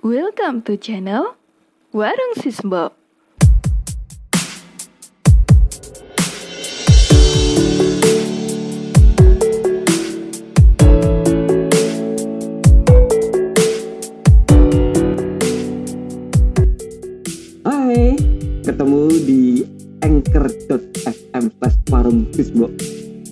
Welcome to channel Warung Sisbo. Hai, ketemu di anchor.fm slash warung Sisbo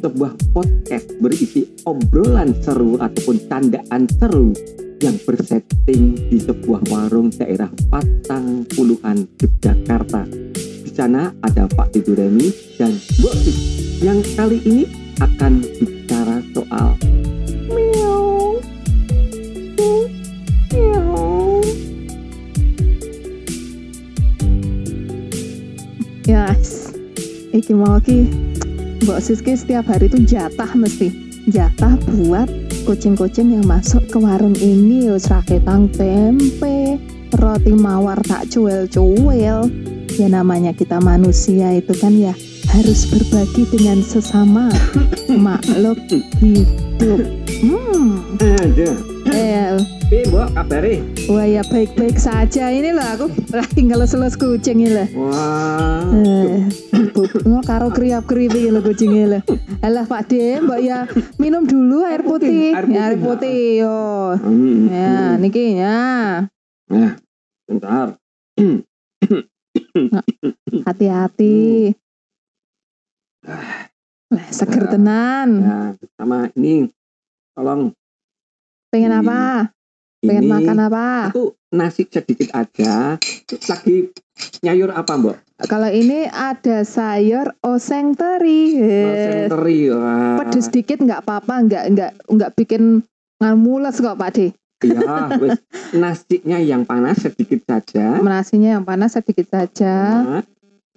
sebuah podcast berisi obrolan seru ataupun candaan seru yang bersetting di sebuah warung daerah Patang Puluhan Yogyakarta. Di sana ada Pak Tiduremi dan Mbok Sis yang kali ini akan bicara soal Yes, iki mau ki Mbak Siski setiap hari tuh jatah mesti. Jatah buat kucing-kucing yang masuk ke warung ini wis raketang tempe roti mawar tak cuel-cuel ya namanya kita manusia itu kan ya harus berbagi dengan sesama makhluk hidup. Hmm. Eh Piye mbok kabare? wah ya baik-baik saja ini loh aku lagi ngelus-elus kucing ini loh Wah, Eh, bubuknya karo kriap-kriap iki lho kucinge lho. Alah Pak De, Mbak ya minum dulu air putih. Air Ya, Air putih, putih yo. Hmm, Ya, niki ya. Nah, bentar. Hati-hati. Lah, seger tenan. Nah, sama ini tolong Pengen ini- apa? Pengen ini makan apa? Aku nasi sedikit aja. Lagi nyayur apa, Mbok? Kalau ini ada sayur oseng teri. Oseng teri. Wah. Pedes dikit nggak apa-apa, nggak nggak nggak bikin ngamules kok Pak De. Iya, wes nasinya yang panas sedikit saja. Nasinya yang panas sedikit saja. Nah,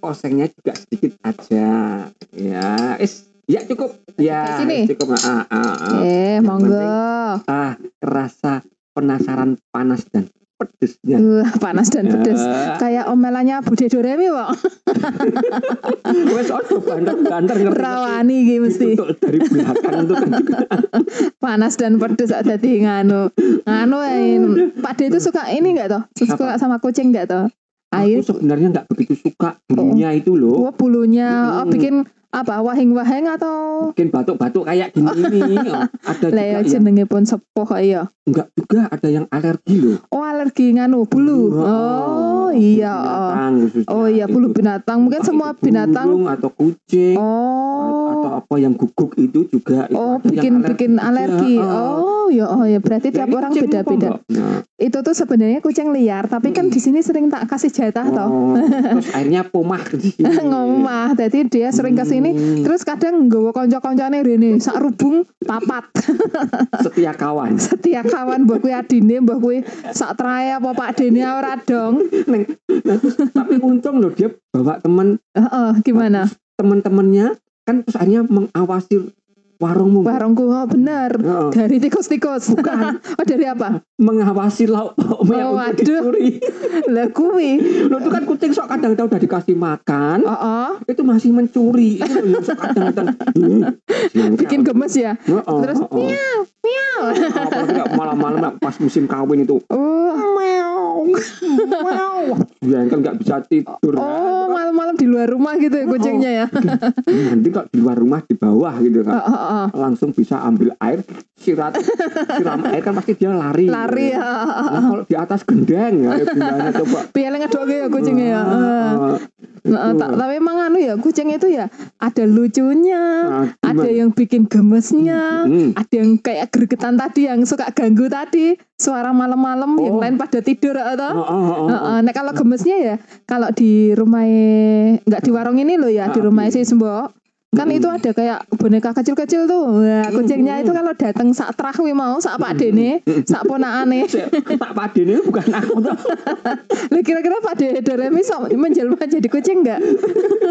osengnya juga sedikit aja. Ya, es ya cukup. Ya, sini? cukup. Ah, ah, ah. Eh, Yang monggo. Ah, rasa penasaran panas dan pedesnya. Wah, panas dan pedes. Ya. Kayak omelannya Bude Doremi kok. Wes ojo banter-banter ngerti. Rawani iki mesti. Dari belakang itu kan. Panas dan pedes ada di nganu. Nganu eh, Pak De itu suka ini enggak toh? Suka sama kucing enggak toh? Air Aku sebenarnya nggak begitu suka bulunya itu loh. oh, bulunya oh, Hmm. bikin apa wahing-wahing atau Bikin batuk-batuk kayak gini ini. Oh, Ada juga ya yang jenenge pun sepuh kok iya. enggak juga ada yang alergi loh. Oh alergi nganu bulu. Oh iya. oh. Binatang khususnya. Oh iya bulu binatang. Mungkin semua binatang. atau kucing Oh. atau apa yang guguk itu juga itu Oh, bikin bikin juga. alergi. Oh. Oh, ya oh ya berarti Ya, tiap orang beda-beda. Nah, Itu tuh sebenarnya kucing liar, tapi kan Mm. di sini sering tak kasih jatah toh. oh, terus airnya pomah. Ngomah. Jadi dia sering ke sini Hmm, terus kadang nggawa kanca-kancane rene sak rubung papat. setia kawan. Setiap kawan mbah kuwi adine, mbah kuwi sak trae apa Pak Dene ora dong. Neng, nah, tapi untung loh dia bawa teman Heeh, gimana? teman-temannya kan terus akhirnya mengawasi warungmu. Warungku oh bener. Heeh. Dari tikus-tikus. Bukan. oh dari apa? mengawasi lauk paukmu yang Oh, untuk dicuri. Lah kuwi. Lo itu kan kucing sok kadang-kadang udah dikasih makan, Heeh. itu masih mencuri. Itu loh sok kadang-kadang. Hmm. Bikin gemes ya. Heeh, Terus heeh. miau, miau. Apalagi malam-malam pas musim kawin itu. Oh, Meow, meow. Jengkel nggak bisa tidur. oh malam-malam di luar rumah gitu ya kucingnya ya. Nanti kok di luar rumah di bawah gitu kan. Heeh, heeh. Langsung bisa ambil air, sirat, siram air kan pasti dia lari. Lari ya. Nah, kalau di atas gendeng ya gimana coba. Piye ngedoke ya kucingnya ya. Ah, Nah, ta- tapi emang anu ya kucing itu ya ada lucunya, Ah, ada yang bikin gemesnya, Hmm. ada yang kayak gregetan tadi yang suka ganggu tadi suara malam-malam yang Oh. lain pada tidur atau Oh, oh, oh, oh. Nah, kalau gemesnya ya kalau di rumah nggak di warung ini loh ya di Ah, rumah iya. si Sembo kan Mm-mm. itu ada kayak boneka kecil-kecil tuh. Nah, kucingnya itu kalau datang saat terawih mau saat Pak Dene saat ponakane. Saya- tak paden itu bukan aku tuh. Lah kira-kira Pak Dene Doremi sok menjelma jadi kucing nggak?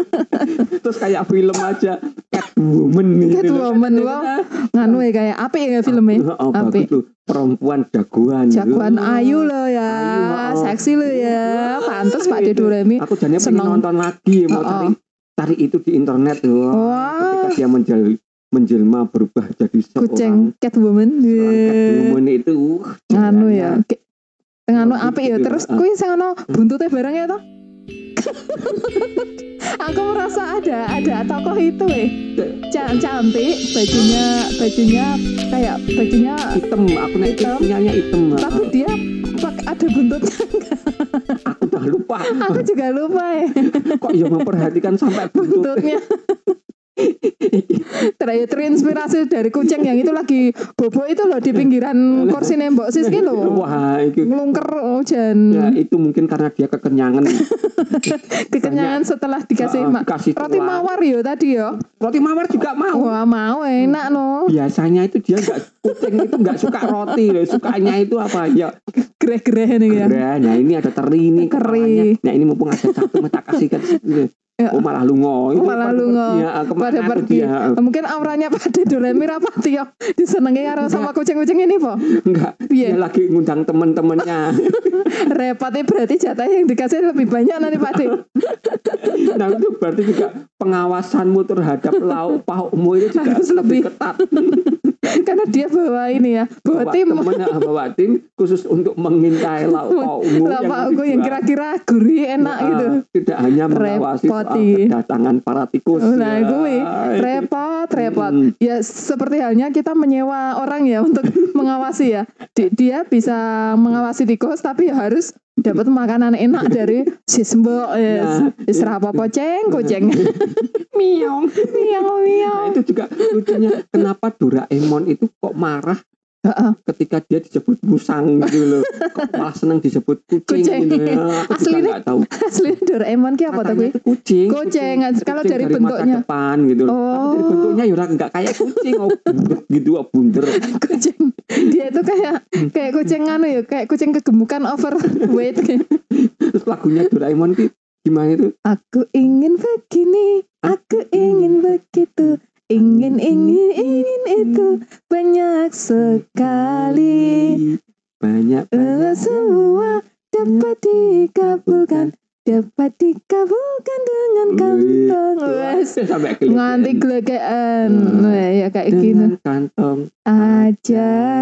Terus kayak film aja Catwoman gitu. Catwoman, wow. nganu ya kayak apa ya filmnya? Oh, tuh. Perempuan jagoan. Gitu. jagoan Ayu loh ya Ayu, oh. seksi loh ya. Pantas Pak. Doremi aku jadinya pengen nonton lagi mau Oh, oh. Cari itu di internet tuh Wah. ketika dia menjel menjelma berubah jadi seorang kucing Catwoman seorang. Catwoman itu uh, anu ya anu apik ya terus ah. kuwi sing ana buntute bareng ya toh. Aku merasa ada ada tokoh itu eh. Ca- cantik bajunya bajunya kayak bajunya hitam aku naik Hitam. punyanya hitam tapi dia ada buntutnya aku udah lupa. Aku juga lupa ya kok ya memperhatikan sampai buntut? Buntutnya Ter- terinspirasi dari kucing yang itu lagi bobo itu loh di pinggiran kursi nembok Siski loh. Wah itu. Ngelungker hujan ya itu mungkin karena dia kekenyangan. Kekenyangan setelah dikasih dikasih roti tulang. mawar yo tadi yo. Roti mawar juga mau. Wah mau enak no biasanya itu dia nggak kucing itu nggak suka roti loh. Sukanya itu apa? Ya gereh-gereh nih ya. Nah, nah ini ada teri Teri. kepalanya. nah ini mumpung ada satu mata kasih. Oh malah lungo Itu Malah lungo. ya, ke mana pada pergi. Dia mungkin auranya pada Doremi rapati yo disenengi karo sama kucing-kucing ini po enggak. Iya. dia lagi ngundang temen-temennya. Repotnya berarti jatah yang dikasih lebih banyak nanti Pak nah itu berarti juga pengawasanmu terhadap lauk paukmu itu juga Harus lebih lebih. ketat karena dia bawa ini ya bawa bawa tim temen, ah, bawa tim khusus untuk mengintai lauk paukmu lah Pak aku yang kira-kira gurih enak Ah, gitu tidak hanya mengawasi soal Repoti. kedatangan para tikus Nah, ya. gue repot, repot. Hmm. Ya seperti halnya kita menyewa orang ya untuk mengawasi ya. Di- Dia bisa mengawasi tikus tapi ya harus dapat makanan enak dari si sembok ya. Nah, Wis ra apa-apa ceng, kucing. Miong. Miau Nah, miau. itu juga lucunya kenapa Doraemon itu kok marah Ketika dia disebut musang gitu loh. Kok malah seneng disebut kucing, Kucing. gitu ya. Aku juga Aslinya nggak tahu. Asli Doraemon ki apa gue? itu kucing. Kucing. Kalau Kucing dari masa bentuknya. depan gitu loh. Tapi dari Oh. bentuknya ya nggak kayak kucing, oh bunder gitu, oh bunder. Kucing. Dia itu kayak kayak kucing anu ya, kayak kucing kegemukan overweight. Terus lagunya Doraemon itu gimana itu? Aku ingin begini, aku ingin begitu, ingin ingin ingin itu banyak sekali. Banyak banyak. semua dapat dikabulkan, dapat dikabulkan dengan kantong. Wes, nganti gelegean. Hmm. Ya kayak dengan kantong Ajaib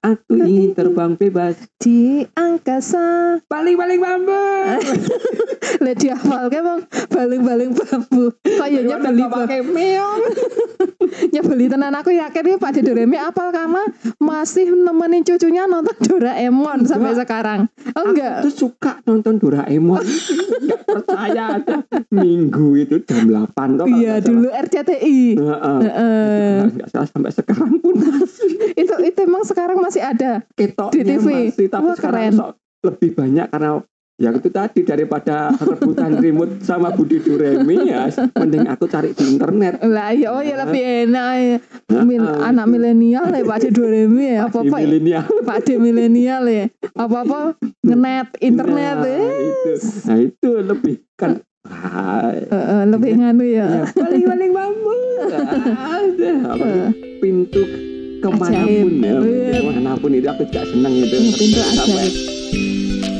aku ingin terbang bebas di angkasa. baling-baling bambu Lah dihafal ke bang baling-baling bambu. Kayaknya beli pakai meong nyebeli tenan aku yakin nih Pak Doremi apal karena masih nemenin cucunya nonton Doraemon sampai Enggak. sekarang. Oh enggak. Aku tuh suka nonton Doraemon nggak percaya ada minggu itu jam 8 toh Iya dulu RCTI. Heeh. Heeh. nggak salah sampai sekarang pun masih itu itu emang sekarang masih ada. ketoknya Di TV. masih tapi Wah, sekarang keren. lebih banyak karena ya itu tadi daripada rebutan remote sama Budi Duremi ya mending aku cari di internet Lah ya oh ya lebih enak ya. Mil- anak milenial ya Pak Doremi ya apa apa ya? milenial Pak D milenial ya apa apa ngenet internet Nah, ya. itu. Nah itu lebih kan ah, Heeh, lebih nganu ya. ya, paling-paling bambu. Ada apa tuh, pintu ke mana pun ya, ke mana pun itu aku juga seneng itu. Hmm, pintu ajaib.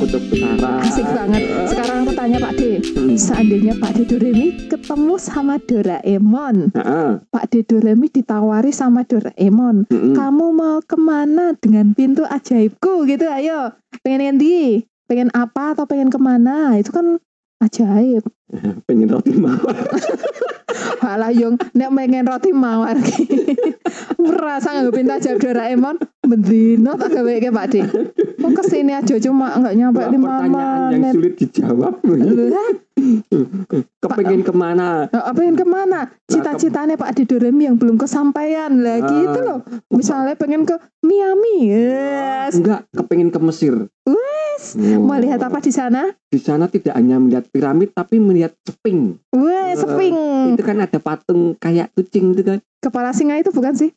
Kutub utara. Asik banget. Sekarang aku tanya Pak D, Hmm. seandainya Pak D Doremi ketemu sama Doraemon, Pak D Doremi ditawari sama Doraemon, heeh. kamu mau ke mana dengan pintu ajaibku gitu ayo pengen ngendi pengen apa atau pengen ke mana itu kan ajaib pengen roti mawar. Halah yung nek pengen roti mawar. Merasa nggak pintu ajaib Doraemon bendino tak gawe ke Pak D. Kok ke sini aja cuma nggak nyampe Wah, lima pertanyaan yang sulit dijawab. Kepengen ke mana? Nah, pengen ke mana? Cita-citanya Pak Adi Doremi yang belum kesampaian lah Ah. gitu loh. Misalnya pengen ke Miami, yes. Enggak, kepengen ke Mesir. Oh. Mau lihat apa di sana? Di sana tidak hanya melihat piramid, tapi melihat seping. Wes, Eh, seping. Itu kan ada patung kayak kucing itu kan. Kepala singa itu bukan sih?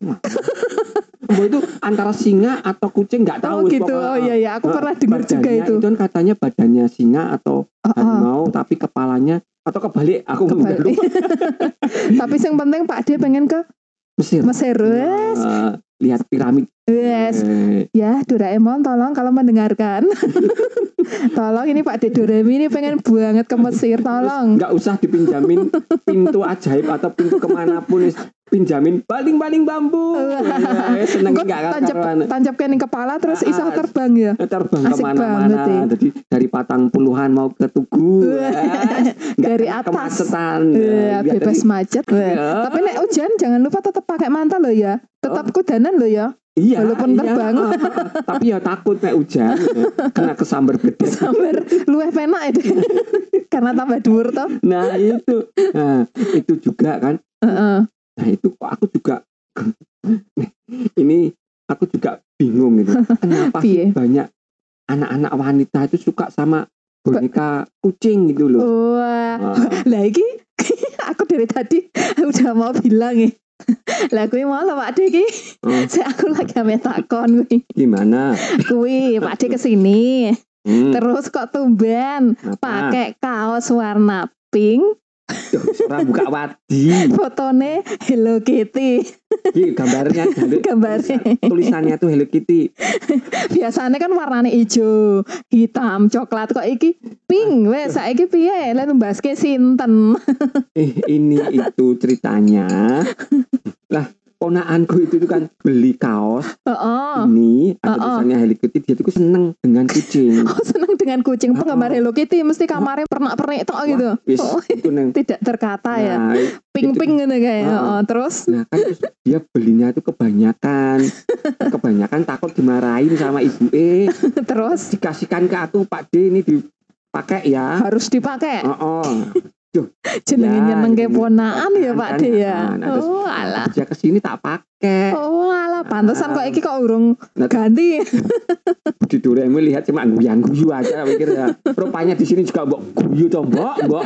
Bahwa itu antara singa atau kucing nggak tahu. oh gitu. pokoknya. Oh iya iya, aku Eh, pernah dengar juga Badannya itu. kan katanya badannya singa atau Oh, oh. harimau, tapi kepalanya atau kebalik. Aku Kebalik. lupa. Tapi yang penting Pak D pengen ke Mesir. Mesir. Wes. Eh, lihat piramid. Wes. Eh, Ya, Doraemon tolong kalau mendengarkan. tolong ini Pak D Doremi ini pengen banget ke Mesir, tolong. nggak usah dipinjamin pintu ajaib atau pintu ke mana pun. Pinjamin baling-baling bambu. Ya, seneng enggak tancap karuan. tancap ke kepala terus Ah, iso ah. terbang ya. terbang Asik ke mana-mana ya. jadi dari patang puluhan mau ke tugu nggak Dari atas. kemacetan Eh, Biar bebas macet. Ya. Tapi nek hujan jangan lupa tetap pakai mantel loh ya. Tetap kudanan loh ya. iya, walaupun iya. terbang. Ah. tapi ya takut nek hujan ya. kena kesambar gede Sambar luweh penak itu. Karena tambah dhuwur toh. nah itu nah itu juga kan Heeh. Nah itu kok aku juga ini aku juga bingung gitu. Kenapa sih banyak anak-anak wanita itu suka sama boneka kucing gitu loh? Wah, Ah, lah iki aku dari tadi udah mau bilang ya. Lah kuwi mau lah Pak De iki. oh, Saya aku lagi ame takon kuwi. gimana? Kuwi Pak De ke sini. Hmm, Terus kok tumben pakai kaos warna pink, Orang buka wadi. fotone Hello Kitty. Iki gambarnya gambar- Gambarnya. tulisannya tuh Hello Kitty. Biasanya kan warnanya hijau, hitam, coklat kok iki pink. Wes saiki piye? Lah numbaske sinten? Eh ini itu ceritanya. Lah ponaanku itu tuh kan beli kaos Heeh. ini ada Oh. tulisannya Hello Kitty dia tuh seneng dengan kucing. Oh seneng dengan kucing penggemar Oh. Hello Kitty mesti kamarnya pernak-pernik tok gitu. Wah, wis, Oh, itu neng. tidak terkata ya. Nah, Pink-pink gitu kayak. Oh. Heeh, terus nah kan terus dia belinya itu kebanyakan. kebanyakan takut dimarahin sama ibu eh terus dikasihkan ke aku Pak D ini dipakai ya. harus dipakai. Oh, oh. Jenenge Ya, nyenengke jenenge ponaan ya Pak kan, De ya. ah, nah, terus- Oh alah. Dia ke sini tak pakai. Oh alah, pantesan kok iki kok urung Nah, ganti. di Doraemon lihat cuma guyang guyu aja pikir ya. Rupanya di sini juga mbok guyu toh mbok, mbok.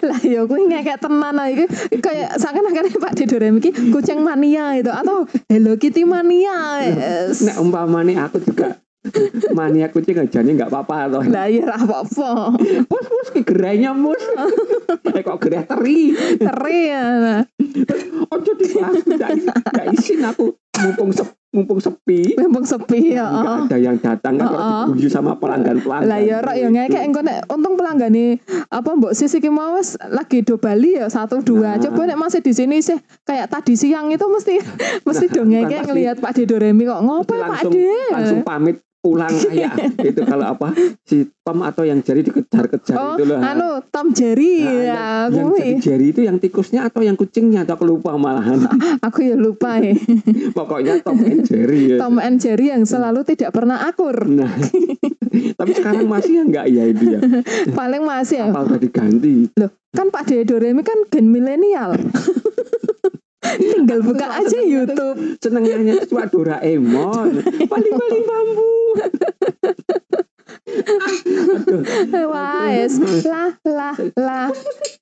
lah ya kuwi ngekek tenan lah iki kayak seakan-akan Pak De Doremi iki kucing mania itu atau Hello Kitty mania. Nek umpamane aku juga mania kucing aja nih nggak apa-apa toh. Lah ya ra apa-apa. Mus mus ki gerainya mus. eh kok gerah teri. Teri ya. Ojo dibahas nggak nggak isin aku mumpung sep, mumpung sepi. Mumpung sepi ya. Oh. ada yang datang kan kalau Oh, oh. diguyu sama pelanggan-pelanggan. Lah ya rak ya ngekek engko nek untung pelanggane apa Mbok Sis iki mau lagi do Bali ya satu dua. Nah. Coba nek masih di sini sih kayak tadi siang itu mesti mesti Nah, dong ngekek pasti. ngelihat Pak De Doremi kok ngopo Pak De. langsung pamit pulang kayak itu kalau apa si Tom atau yang jari dikejar-kejar Oh, itu loh. anu Tom Jerry Nah, ya yang, yang kuwi. jari itu yang tikusnya atau yang kucingnya atau aku lupa malahan Aku ya lupa ya. pokoknya Tom and Jerry ya Tom and Jerry yang selalu tidak pernah akur. nah tapi sekarang masih ya enggak ya itu ya Paling masih ya. apa udah diganti Loh, kan Pak De Doremi kan gen milenial. Tinggal buka aja YouTube. senengnya cuma Doraemon paling-paling bambu. Wes, lah lah lah.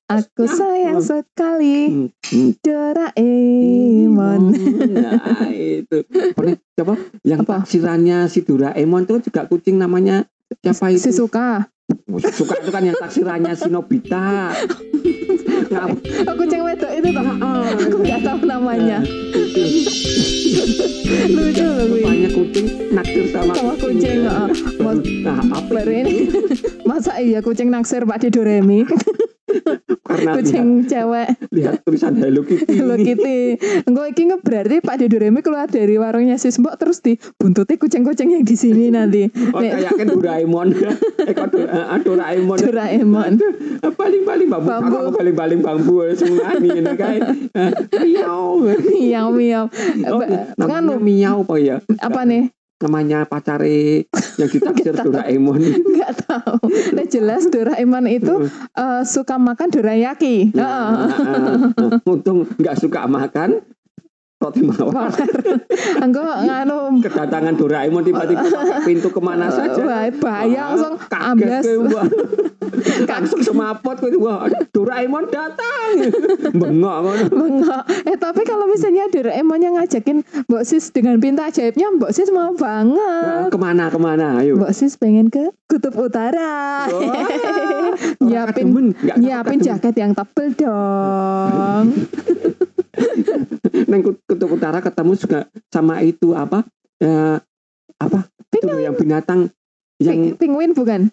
Aku sayang sekali. Doraemon. Nah itu Pokoknya, Coba yang Apa? taksirannya si Doraemon itu juga kucing namanya siapa itu? Si suka. Oh, suka itu kan yang taksirannya si Nobita. Oh, kucing wedok itu toh. Aku nggak tahu namanya. Lucu loh gue. Rupanya kucing naksir sama, Sama kucing, Nah, apa ini. Masa iya kucing naksir Pak De Karena lihat, kucing cewek lihat tulisan Hello Kitty Hello. Kitty Engko iki berarti Pak De Doremi keluar dari warungnya si Mbok terus dibuntuti kucing-kucing yang di sini nanti Oh, kayak kan Doraemon. eh, kok eh, Doraemon. Doraemon Eh, Paling-paling bambu. Bambu. Kalau paling-paling bambu semua ini ini kayak eh, miau. miau miau Oh, namanya miau apa ya? apa nih Namanya pacare yang Nggak tahu. Doraemon. nggak tahu Nah, jelas Doraemon itu eh, suka makan dorayaki Nah, Heeh. nah, nah, untung nggak suka makan roti mawar. Engko nganu Kedatangan Doraemon tiba-tiba pintu ke mana saja. Bahaya Ah, langsung amblas. semapot kowe wah Doraemon datang. Bengok. Bengok. Eh tapi kalau misalnya Doraemon yang ngajakin Mbok Sis dengan pintu ajaibnya Mbok Sis mau Nah, banget. ke mana ke mana ayo. Mbok Sis pengen ke Kutub Utara. Wah, nyiapin nyiapin jaket yang tebel dong. Neng Kut- kutub utara ketemu juga sama itu apa? Eh, apa? Itu Penguin. yang binatang yang Penguin bukan?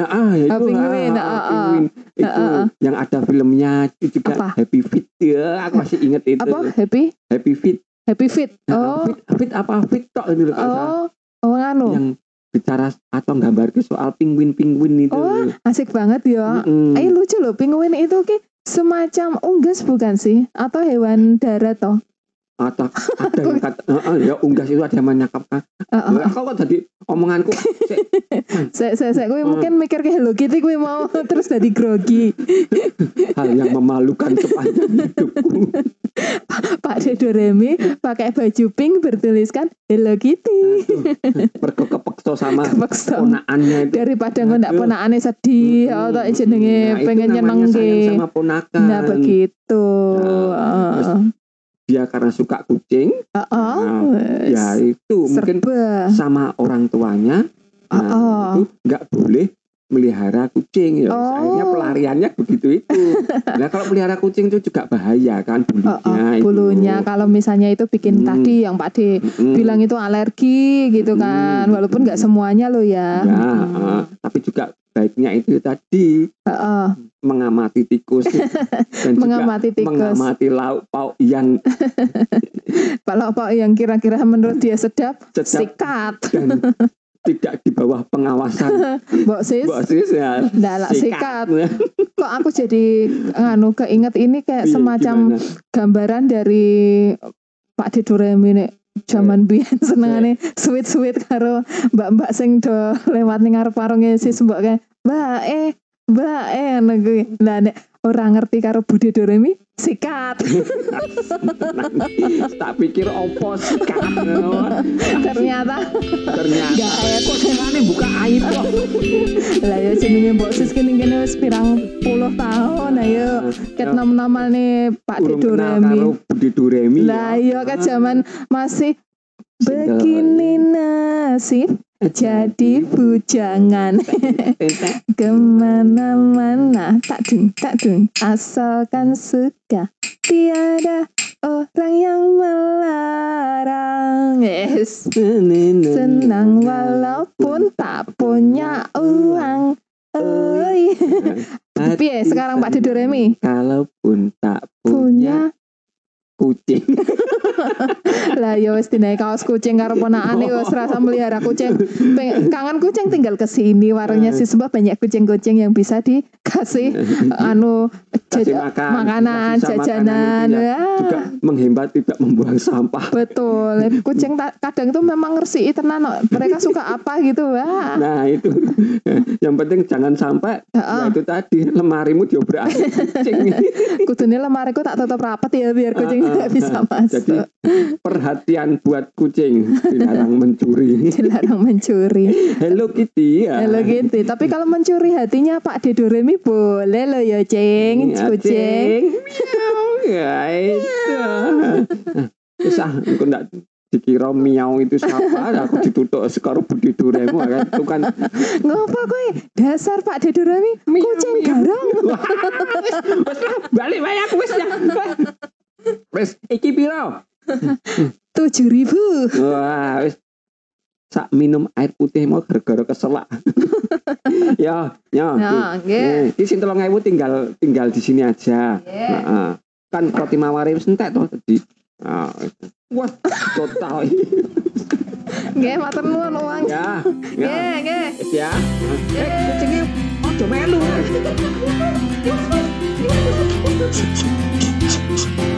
Ya, ah, ya Ah, itu, Penguin, ah, ah, ah. Penguin. itu Ah, ah, ah. yang ada filmnya itu juga Apa? Happy Feet ya, aku masih inget itu. Apa happy? Happy Feet. Happy fit. Nah, Oh. fit, fit apa fit tok ini loh. Oh. Oh anu. yang bicara atau gambar ke soal penguin-penguin itu. Oh, asik banget ya. Mm-mm. Eh lucu loh, penguin itu ki semacam unggas bukan sih? Atau hewan darat toh? Atau ada yang kata "Eh, eh, ya unggas itu ada yang menyakapkan Heeh. Ya, kok kok tadi omonganku Saya saya saya gue Hmm. mungkin mikir ke Hello Kitty gue mau terus jadi grogi. hal yang memalukan sepanjang hidupku Pak Dedo Remi pakai baju pink bertuliskan Hello Kitty. mergo kepeksa sama Kepeksa. ponakannya itu Daripada nggak ndak Aduh. ponakane sedih Mm-mm. atau jenenge Nah, pengen nyenengke. sama ponakan Nah begitu. Nah, terus. Dia karena suka kucing Heeh. ya itu mungkin Serba. sama orang tuanya nah, Oh. itu nggak boleh melihara kucing ya. Oh. akhirnya pelariannya begitu itu. Nah kalau pelihara kucing itu juga bahaya kan bulunya Oh, oh, itu. bulunya. Kalau misalnya itu bikin Hmm. tadi yang Pak De Mm-mm. bilang itu alergi gitu kan. Hmm. walaupun nggak semuanya loh ya. Ya Hmm. eh, tapi juga baiknya itu tadi. Heeh, mengamati tikus. Dan juga mengamati tikus. mengamati lauk pauk yang kalau apa yang kira-kira menurut dia sedap sedap. sikat. Dan tidak di bawah pengawasan. Mbok sis? Mbak Sis ya. Ndak sikat. Iya, kok aku jadi anu keinget ini kayak semacam gimana? gambaran dari Pak De Doremi nek zaman biyen senengane sweet-sweet karo mbak-mbak sing do lewat ning ngarep warunge sis mbok kae mbak eh mbak eh ngono kuwi. Lah nek ora ngerti karo Bude Doremi sikat. Tak pikir opo sikat ternyata. Ternyata. Gaet. kok senengane buka aib kok? Lah ya jenenge mbok sis kene kene wis pirang puluh tahun ayo. Ket nom-nomal nih Pak Doremi Budi Doremi Lah iya kan zaman masih begini nasib jadi bujangan. Ke mana-mana. Tak dung tak dung asalkan suka tiada orang yang melarang. Yes. Senang walaupun tak punya uang. Oi. Piye sekarang Pak Dedo Remi? Kalaupun tak punya punya kucing. Lah ya wis dinaik kaos kucing karo ponakane wis rasa melihara kucing. Peng- kangen kucing tinggal ke sini warungnya si Sembah banyak kucing-kucing yang bisa dikasih anu kasih makan makanan jajanan itu ya. ya. juga menghemat tidak membuang sampah. Betul. Kucing kadang tuh memang ngersi tenan no. mereka suka apa? gitu wah nah itu. Yang penting jangan sampai Heeh. ya itu tadi lemarimu diobrak kucing. Kudune lemariku tak tutup rapat ya biar kucing Ah, ah, nggak bisa masuk jadi perhatian buat kucing dilarang mencuri dilarang mencuri Hello Kitty ya Halo gitu. Tapi kalau mencuri hatinya Pak Dedo Remi boleh loh ya, Ceng. Ya, Kucing. Miau, ya itu. Wis ah, engko ndak dikira miau itu siapa, aku ditutup sekarang Budi Duremu kan itu kan Ngopo kowe? Dasar Pak Dedo Remi kucing garong. Balik aku wis ya. Wis iki piro? Tujuh ribu. Wah, wis sak minum air putih mau gara-gara keselak. ya, ya. Nah, nggih. Eh, Di sini tolong tinggal tinggal di sini aja. Nggih. Heeh. Kan roti mawar wis entek toh tadi. Itu. Wah, total. Nggih, matur nuwun uang. ya, ya. Nggih, nggih. Wis ya. Eh, kucingnya ojo melu.